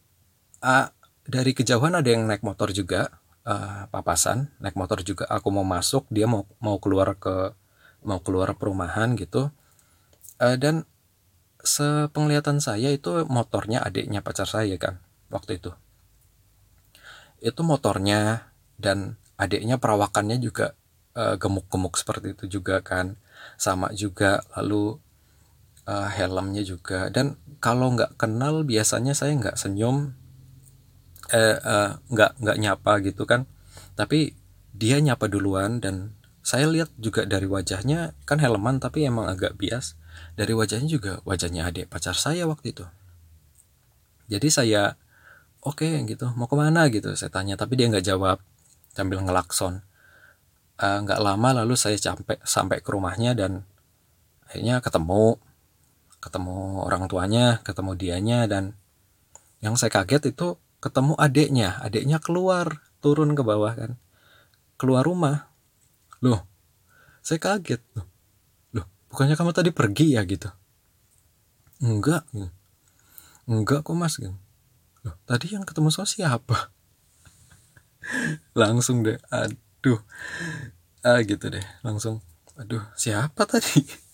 uh, dari kejauhan ada yang naik motor juga uh, papasan. Naik motor juga aku mau masuk dia mau mau keluar ke mau keluar perumahan gitu. Uh, dan sepenglihatan saya itu motornya adiknya pacar saya kan waktu itu. Itu motornya dan adiknya perawakannya juga uh, gemuk-gemuk seperti itu juga kan. Sama juga lalu uh, helmnya juga. Dan kalau nggak kenal biasanya saya nggak senyum eh, uh, nggak nggak nyapa gitu kan. Tapi dia nyapa duluan dan saya lihat juga dari wajahnya kan helman tapi emang agak bias. Dari wajahnya juga wajahnya adik pacar saya waktu itu. Jadi saya oke okay, gitu mau ke mana? gitu saya tanya tapi dia nggak jawab sambil ngelakson. Eh, nggak uh, lama lalu saya sampai sampai ke rumahnya dan akhirnya ketemu ketemu orang tuanya ketemu dianya dan yang saya kaget itu ketemu adiknya adiknya keluar turun ke bawah kan. Keluar rumah. Loh saya kaget. Loh loh bukannya kamu tadi pergi ya gitu? Enggak enggak kok mas gitu. Loh, tadi yang ketemu sama siapa? *laughs* Langsung deh aduh. Ah gitu deh langsung aduh siapa tadi? *laughs*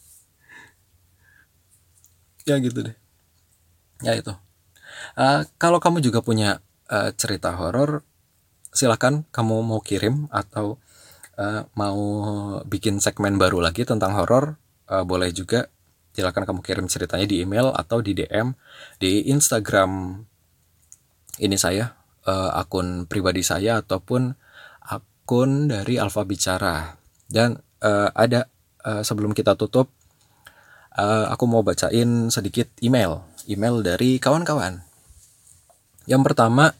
Ya gitu deh. Ya itu uh, kalau kamu juga punya uh, cerita horor silahkan kamu mau kirim atau uh, mau bikin segmen baru lagi tentang horor uh, boleh juga. Silahkan kamu kirim ceritanya di email atau di DM di Instagram ini saya uh, akun pribadi saya ataupun akun dari Alfa Bicara. Dan uh, ada uh, sebelum kita tutup uh, aku mau bacain sedikit email email dari kawan-kawan yang pertama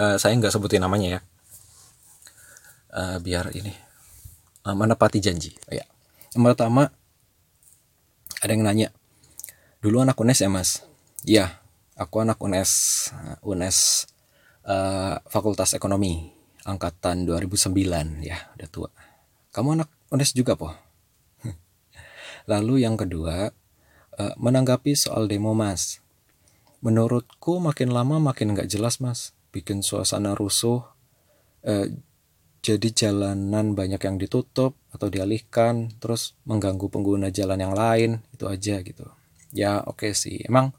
uh, saya nggak sebutin namanya ya. Uh, biar ini uh, menepati janji. Oh, ya. Yang pertama ada yang nanya dulu anak UNES ya mas? Iya aku anak UNES UNES uh, Fakultas Ekonomi angkatan 2009 ya udah tua. Kamu anak UNES juga po? *laughs* Lalu yang kedua uh, menanggapi soal demo mas menurutku makin lama makin nggak jelas mas. Bikin suasana rusuh uh, jadi jalanan banyak yang ditutup atau dialihkan terus mengganggu pengguna jalan yang lain itu aja gitu. Ya oke okay sih. Emang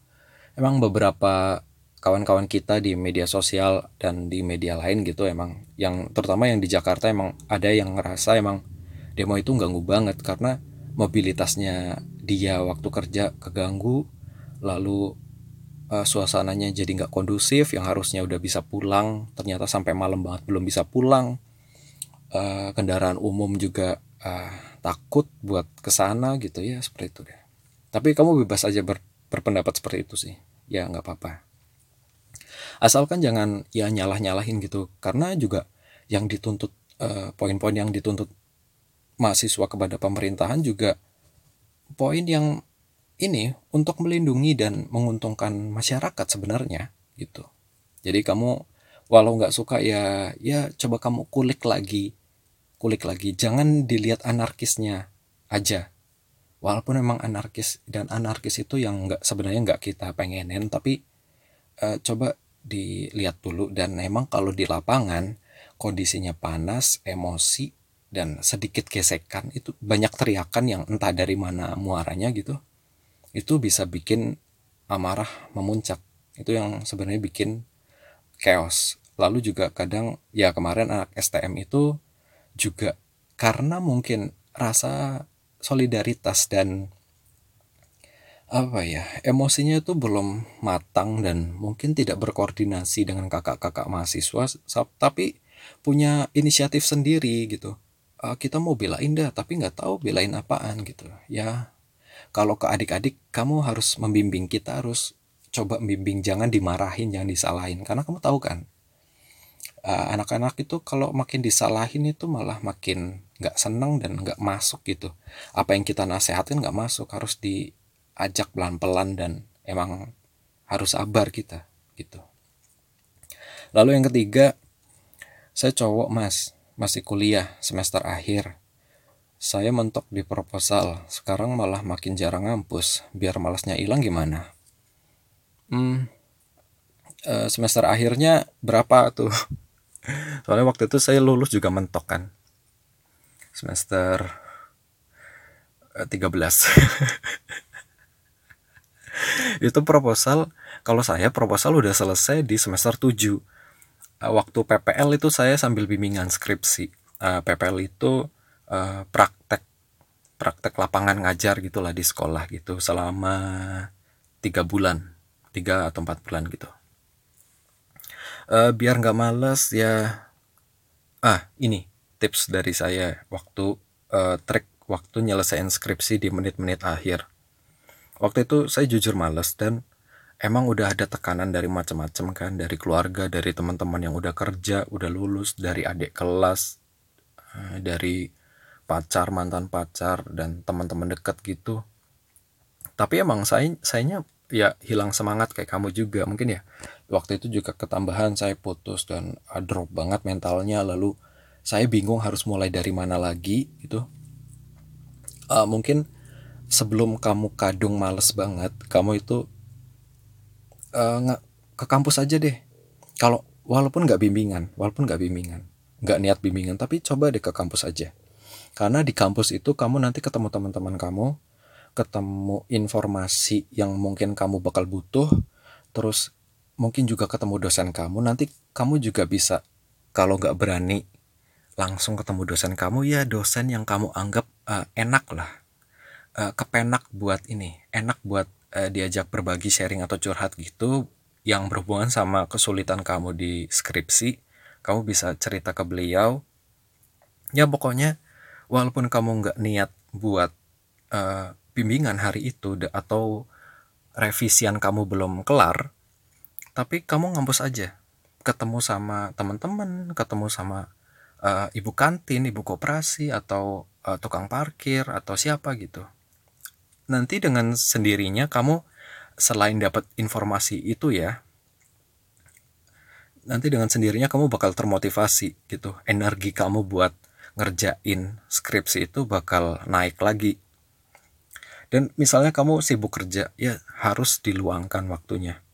emang beberapa kawan-kawan kita di media sosial dan di media lain gitu emang yang terutama yang di Jakarta emang ada yang ngerasa emang demo itu ganggu banget karena mobilitasnya dia waktu kerja keganggu lalu uh, suasananya jadi nggak kondusif yang harusnya udah bisa pulang ternyata sampai malam banget belum bisa pulang. Uh, kendaraan umum juga uh, takut buat ke sana gitu ya seperti itu deh. Tapi kamu bebas aja ber, berpendapat seperti itu sih. Ya nggak apa-apa. Asalkan jangan ya nyalah nyalahin gitu. Karena juga yang dituntut eh, poin-poin yang dituntut mahasiswa kepada pemerintahan juga poin yang ini untuk melindungi dan menguntungkan masyarakat sebenarnya gitu. Jadi kamu walau nggak suka ya ya coba kamu kulik lagi kulik lagi. Jangan dilihat anarkisnya aja. Walaupun memang anarkis dan anarkis itu yang nggak sebenarnya nggak kita pengenin tapi uh, coba dilihat dulu. Dan memang kalau di lapangan kondisinya panas emosi dan sedikit gesekan itu banyak teriakan yang entah dari mana muaranya gitu itu bisa bikin amarah memuncak. Itu yang sebenarnya bikin chaos. Lalu juga kadang ya kemarin anak STM itu juga karena mungkin rasa solidaritas dan apa ya emosinya itu belum matang dan mungkin tidak berkoordinasi dengan kakak-kakak mahasiswa tapi punya inisiatif sendiri gitu. Uh, kita mau belain dah tapi nggak tahu belain apaan gitu. Ya kalau ke adik-adik kamu harus membimbing kita harus coba membimbing jangan dimarahin jangan disalahin. Karena kamu tahu kan Eh, anak-anak uh, itu kalau makin disalahin itu malah makin nggak seneng dan nggak masuk gitu. Apa yang kita nasehatin nggak masuk harus diajak pelan-pelan dan emang harus sabar kita gitu. Lalu yang ketiga saya cowok mas masih kuliah semester akhir saya mentok di proposal sekarang malah makin jarang ngampus. Biar malasnya hilang gimana? Hmm, eh, semester akhirnya berapa tuh? *laughs* Soalnya waktu itu saya lulus juga mentok kan. Semester 13 eh, *laughs* itu proposal kalau saya proposal udah selesai di semester 7 eh, waktu PPL itu saya sambil bimbingan skripsi. PPL itu uh, praktek praktek lapangan ngajar gitulah di sekolah gitu selama tiga bulan tiga atau empat bulan gitu. Uh, biar nggak males ya ah ini tips dari saya waktu uh, trik waktu nyelesain skripsi di menit-menit akhir. Waktu itu saya jujur males dan emang udah ada tekanan dari macam-macam kan dari keluarga dari teman-teman yang udah kerja udah lulus dari adik kelas dari pacar mantan pacar dan teman-teman dekat gitu. Tapi emang saya sayanya ya hilang semangat kayak kamu juga. Mungkin ya waktu itu juga ketambahan saya putus dan uh, drop banget mentalnya. Lalu saya bingung harus mulai dari mana lagi gitu. Uh, mungkin sebelum kamu kadung males banget kamu itu uh, ke kampus aja deh. Kalau walaupun nggak bimbingan walaupun nggak bimbingan nggak niat bimbingan tapi coba deh ke kampus aja karena di kampus itu kamu nanti ketemu teman-teman kamu ketemu informasi yang mungkin kamu bakal butuh terus mungkin juga ketemu dosen kamu nanti kamu juga bisa kalau nggak berani langsung ketemu dosen kamu. Ya dosen yang kamu anggap uh, enak lah. Uh, kepenak buat ini enak buat uh, diajak berbagi sharing atau curhat gitu yang berhubungan sama kesulitan kamu di skripsi kamu bisa cerita ke beliau. Ya pokoknya walaupun kamu nggak niat buat uh, bimbingan hari itu atau revisian kamu belum kelar tapi kamu ngampus aja. Ketemu sama teman-teman ketemu sama uh, ibu kantin ibu koperasi atau uh, tukang parkir atau siapa gitu. Nanti dengan sendirinya kamu selain dapat informasi itu ya nanti dengan sendirinya kamu bakal termotivasi gitu energi kamu buat ngerjain skripsi itu bakal naik lagi. Dan misalnya kamu sibuk kerja ya harus diluangkan waktunya.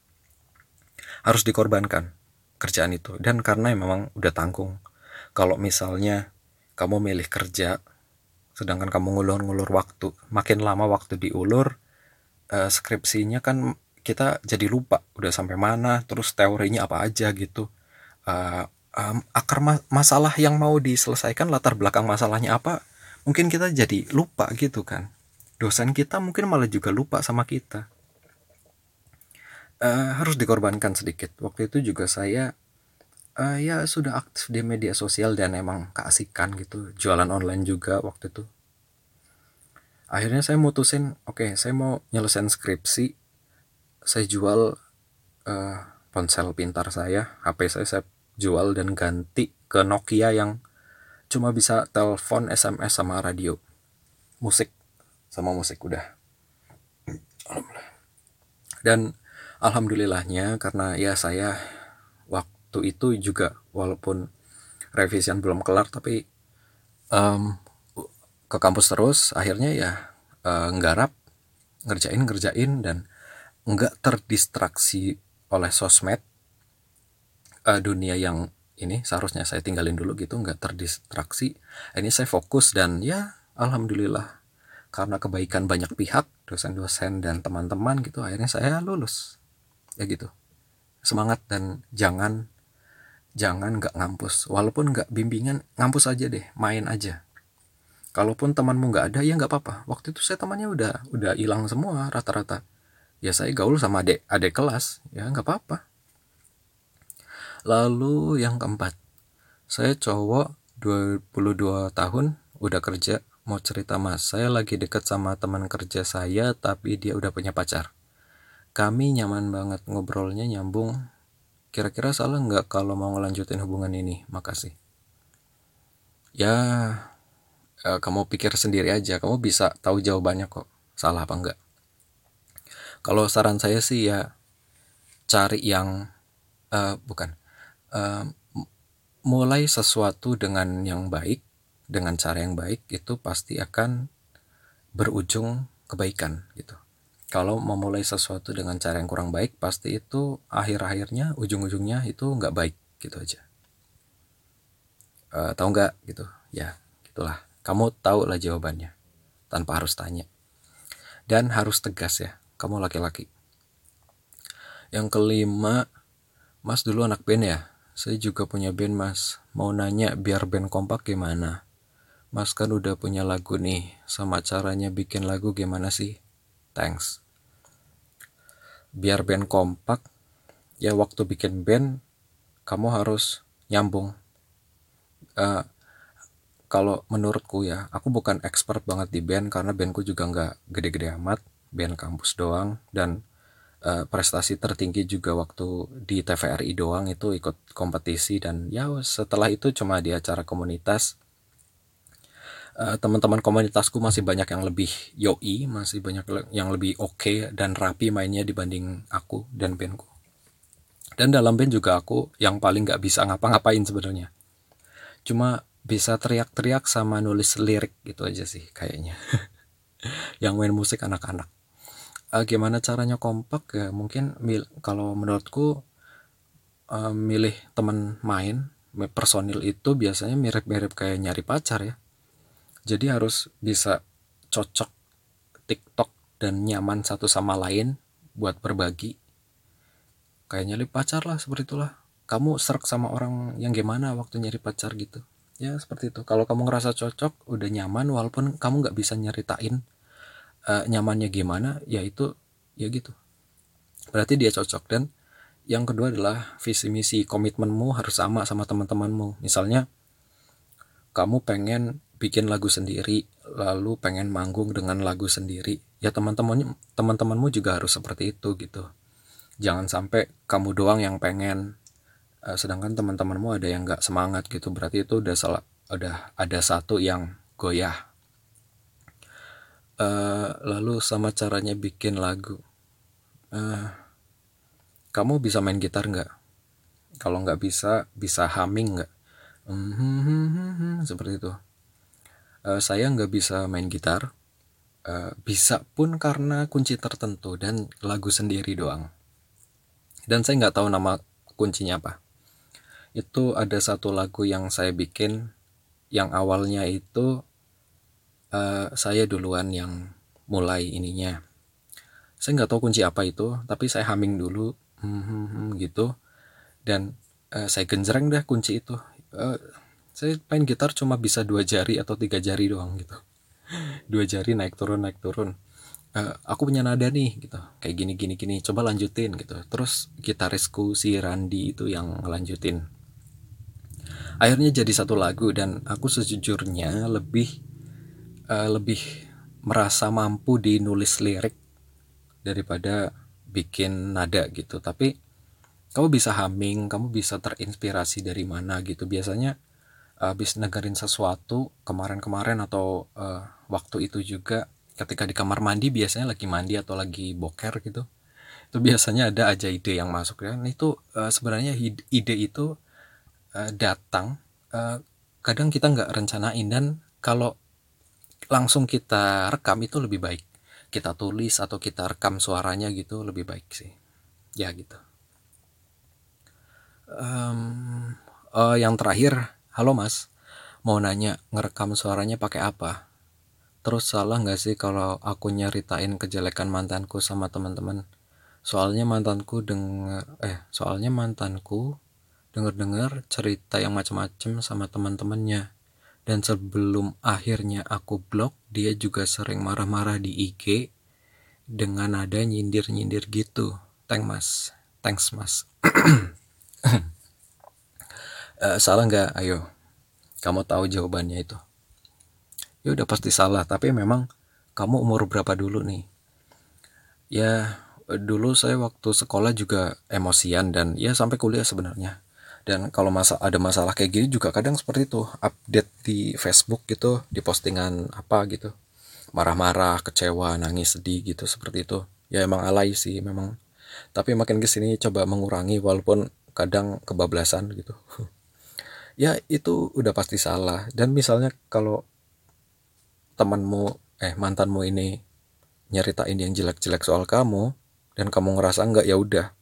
Harus dikorbankan kerjaan itu. Dan karena memang udah tanggung. Kalau misalnya kamu milih kerja sedangkan kamu ngulur-ngulur waktu makin lama waktu diulur uh, skripsinya kan kita jadi lupa udah sampai mana terus teorinya apa aja gitu. Uh, um, akar ma masalah yang mau diselesaikan latar belakang masalahnya apa mungkin kita jadi lupa gitu kan. Dosen kita mungkin malah juga lupa sama kita. Uh, harus dikorbankan sedikit. Waktu itu juga saya uh, ya sudah aktif di media sosial dan emang keasikan gitu. Jualan online juga waktu itu. Akhirnya saya mutusin oke okay, saya mau nyelesain skripsi. Saya jual uh, ponsel pintar saya HP saya saya jual dan ganti ke Nokia yang cuma bisa telepon SMS sama radio. Musik. Sama musik udah. Dan alhamdulillahnya karena ya saya waktu itu juga walaupun revisian belum kelar tapi um, ke kampus terus akhirnya ya uh, nggarap ngerjain ngerjain dan nggak terdistraksi oleh sosmed uh, dunia yang ini seharusnya saya tinggalin dulu gitu nggak terdistraksi. Ini saya fokus dan ya alhamdulillah karena kebaikan banyak pihak dosen-dosen dan teman-teman gitu akhirnya saya lulus. Ya gitu. Semangat dan jangan jangan nggak ngampus. Walaupun nggak bimbingan ngampus aja deh main aja. Kalaupun temanmu nggak ada ya nggak apa-apa. Waktu itu saya temannya udah udah hilang semua rata-rata. Ya saya gaul sama adik adik kelas ya nggak apa-apa lalu yang keempat saya cowok 22 tahun udah kerja mau cerita mas saya lagi deket sama teman kerja saya tapi dia udah punya pacar kami nyaman banget ngobrolnya nyambung Kira-kira salah nggak kalau mau ngelanjutin hubungan ini? Makasih. Ya, eh, kamu pikir sendiri aja. Kamu bisa tahu jawabannya kok. Salah apa enggak. Kalau saran saya sih ya cari yang uh, bukan uh, mulai sesuatu dengan yang baik, dengan cara yang baik itu pasti akan berujung kebaikan gitu. Kalau memulai sesuatu dengan cara yang kurang baik pasti itu akhir-akhirnya ujung-ujungnya itu nggak baik gitu aja. Uh, tahu nggak gitu? Ya gitulah. Kamu tahu lah jawabannya tanpa harus tanya. Dan harus tegas ya kamu laki-laki. Yang kelima mas dulu anak band ya saya juga punya band mas. Mau nanya biar band kompak gimana? Mas kan udah punya lagu nih. Sama caranya bikin lagu gimana sih? Thanks. Biar band kompak ya waktu bikin band kamu harus nyambung. Uh, kalau menurutku ya aku bukan expert banget di band karena bandku juga nggak gede-gede amat. Band kampus doang dan uh, prestasi tertinggi juga waktu di TVRI doang itu ikut kompetisi dan ya setelah itu cuma di acara komunitas. Uh, teman-teman komunitasku masih banyak yang lebih yoi masih banyak yang lebih oke okay dan rapi mainnya dibanding aku dan bandku. Dan dalam band juga aku yang paling nggak bisa ngapa-ngapain sebenarnya. Cuma bisa teriak-teriak sama nulis lirik gitu aja sih kayaknya. *laughs* Yang main musik anak-anak uh, gimana caranya kompak ya? Mungkin mil kalau menurutku uh, milih teman main personil itu biasanya mirip-mirip kayak nyari pacar ya. Jadi harus bisa cocok TikTok dan nyaman satu sama lain buat berbagi. Kayak nyari pacar lah seperti itulah. Kamu serak sama orang yang gimana waktu nyari pacar gitu? Ya seperti itu. Kalau kamu ngerasa cocok udah nyaman walaupun kamu nggak bisa nyeritain uh, nyamannya gimana ya itu ya gitu. Berarti dia cocok. Dan yang kedua adalah visi misi komitmenmu harus sama sama teman-temanmu. Misalnya kamu pengen bikin lagu sendiri lalu pengen manggung dengan lagu sendiri. Ya teman-temannya teman-temanmu juga harus seperti itu gitu. Jangan sampai kamu doang yang pengen. Uh, sedangkan teman-temanmu ada yang nggak semangat gitu. Berarti itu udah salah udah ada satu yang goyah uh, lalu sama caranya bikin lagu. Uh, kamu bisa main gitar nggak? Kalau nggak bisa bisa humming nggak? Hmm, hmm, hmm, seperti itu. Uh, saya nggak bisa main gitar. Uh, bisa pun karena kunci tertentu dan lagu sendiri doang. Dan saya nggak tahu nama kuncinya apa. Itu ada satu lagu yang saya bikin yang awalnya itu uh, saya duluan yang mulai ininya. Saya nggak tahu kunci apa itu tapi saya humming dulu hmm, hmm, hmm, gitu. Dan uh, saya genjreng dah kunci itu. Uh, saya main gitar cuma bisa dua jari atau tiga jari doang gitu. *laughs* Dua jari naik turun naik turun. Uh, aku punya nada nih gitu. Kayak gini gini gini coba lanjutin gitu. Terus gitarisku si Randi itu yang ngelanjutin. Akhirnya jadi satu lagu dan aku sejujurnya lebih uh, lebih merasa mampu di nulis lirik daripada bikin nada gitu. Tapi kamu bisa humming kamu bisa terinspirasi dari mana gitu. Biasanya habis negerin sesuatu kemarin-kemarin atau uh, waktu itu juga ketika di kamar mandi biasanya lagi mandi atau lagi boker gitu itu biasanya ada aja ide yang masuk ya. Nah, itu uh, sebenarnya ide itu uh, datang uh, kadang kita nggak rencanain. Dan kalau langsung kita rekam itu lebih baik. Kita tulis atau kita rekam suaranya gitu lebih baik sih. Ya gitu. Um, uh, yang terakhir halo mas. Mau nanya ngerekam suaranya pakai apa? Terus salah nggak sih kalau aku nyeritain kejelekan mantanku sama teman-teman? Soalnya mantanku denger eh soalnya mantanku denger-dengar cerita yang macam-macam sama teman-temannya dan sebelum akhirnya aku blok dia juga sering marah-marah di IG dengan nada nyindir-nyindir gitu. Thanks mas. Thanks mas. Uh, *clears throat* salah nggak? Ayo. Kamu tahu jawabannya itu. Ya udah pasti salah. Tapi memang kamu umur berapa dulu nih? Ya dulu saya waktu sekolah juga emosian dan ya sampai kuliah sebenarnya dan kalau masa ada masalah kayak gini juga kadang seperti itu update di Facebook gitu di postingan apa gitu. Marah-marah kecewa nangis sedih gitu seperti itu. Ya emang alay sih memang. Tapi makin ke sini coba mengurangi walaupun kadang kebablasan gitu. *laughs* Ya itu udah pasti salah. Dan misalnya kalau temanmu eh mantanmu ini nyeritain yang jelek-jelek soal kamu dan kamu ngerasa enggak ya udah.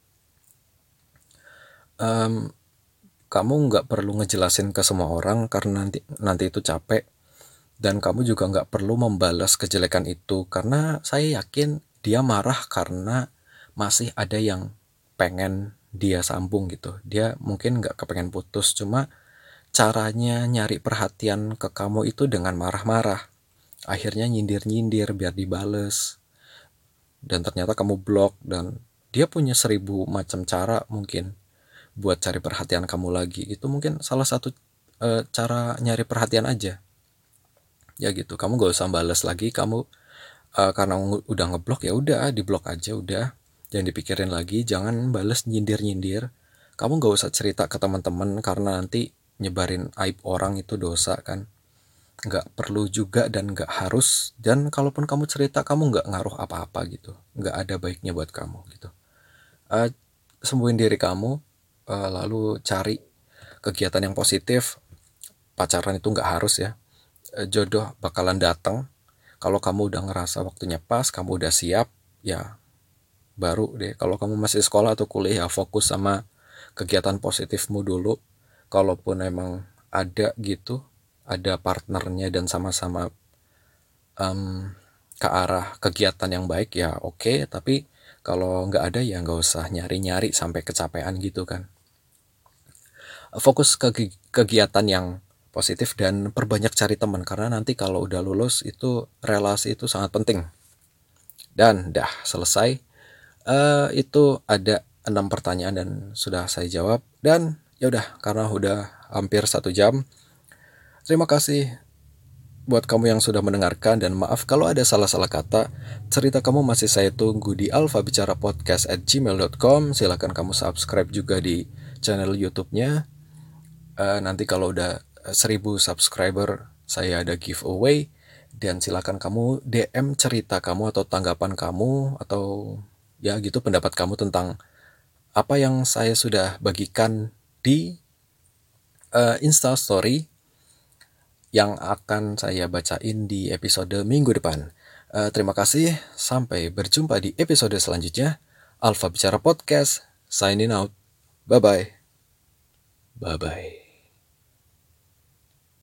Um, kamu nggak perlu ngejelasin ke semua orang karena nanti nanti itu capek. Dan kamu juga nggak perlu membalas kejelekan itu karena saya yakin dia marah karena masih ada yang pengen dia sambung gitu. Dia mungkin nggak kepengen putus cuma caranya nyari perhatian ke kamu itu dengan marah-marah. Akhirnya nyindir-nyindir biar dibales. Dan ternyata kamu blok dan dia punya seribu macam cara mungkin buat cari perhatian kamu lagi. Itu mungkin salah satu e, cara nyari perhatian aja. Ya gitu kamu gak usah balas lagi kamu e, karena udah ngeblok ya udah diblok aja udah. Jangan dipikirin lagi jangan balas nyindir nyindir kamu gak usah cerita ke teman-teman karena nanti nyebarin aib orang itu dosa kan. Nggak perlu juga dan nggak harus. Dan kalaupun kamu cerita kamu nggak ngaruh apa-apa gitu. Nggak ada baiknya buat kamu gitu. Uh, sembuhin diri kamu uh, lalu cari kegiatan yang positif. Pacaran itu nggak harus ya. Uh, jodoh bakalan datang. Kalau kamu udah ngerasa waktunya pas kamu udah siap ya baru deh. Kalau kamu masih sekolah atau kuliah ya fokus sama kegiatan positifmu dulu. Kalaupun emang ada gitu ada partnernya dan sama-sama um, ke arah kegiatan yang baik ya oke. Okay, tapi kalau nggak ada ya nggak usah nyari-nyari sampai kecapean gitu kan fokus ke kegiatan yang positif dan perbanyak cari teman. Karena nanti kalau udah lulus itu relasi itu sangat penting. Dan dah selesai uh, itu ada enam pertanyaan dan sudah saya jawab. Dan ya udah karena udah hampir satu jam terima kasih buat kamu yang sudah mendengarkan. Dan maaf kalau ada salah-salah kata cerita kamu masih saya tunggu di alfa bicara podcast at gmail.com silahkan kamu subscribe juga di channel youtube-nya uh, nanti kalau udah 1000 subscriber saya ada giveaway dan silakan kamu DM cerita kamu atau tanggapan kamu atau ya gitu pendapat kamu tentang apa yang saya sudah bagikan di uh, Insta Story yang akan saya bacain di episode minggu depan. Uh, terima kasih, sampai berjumpa di episode selanjutnya. Alfa Bicara Podcast, signing out. Bye-bye. Bye-bye.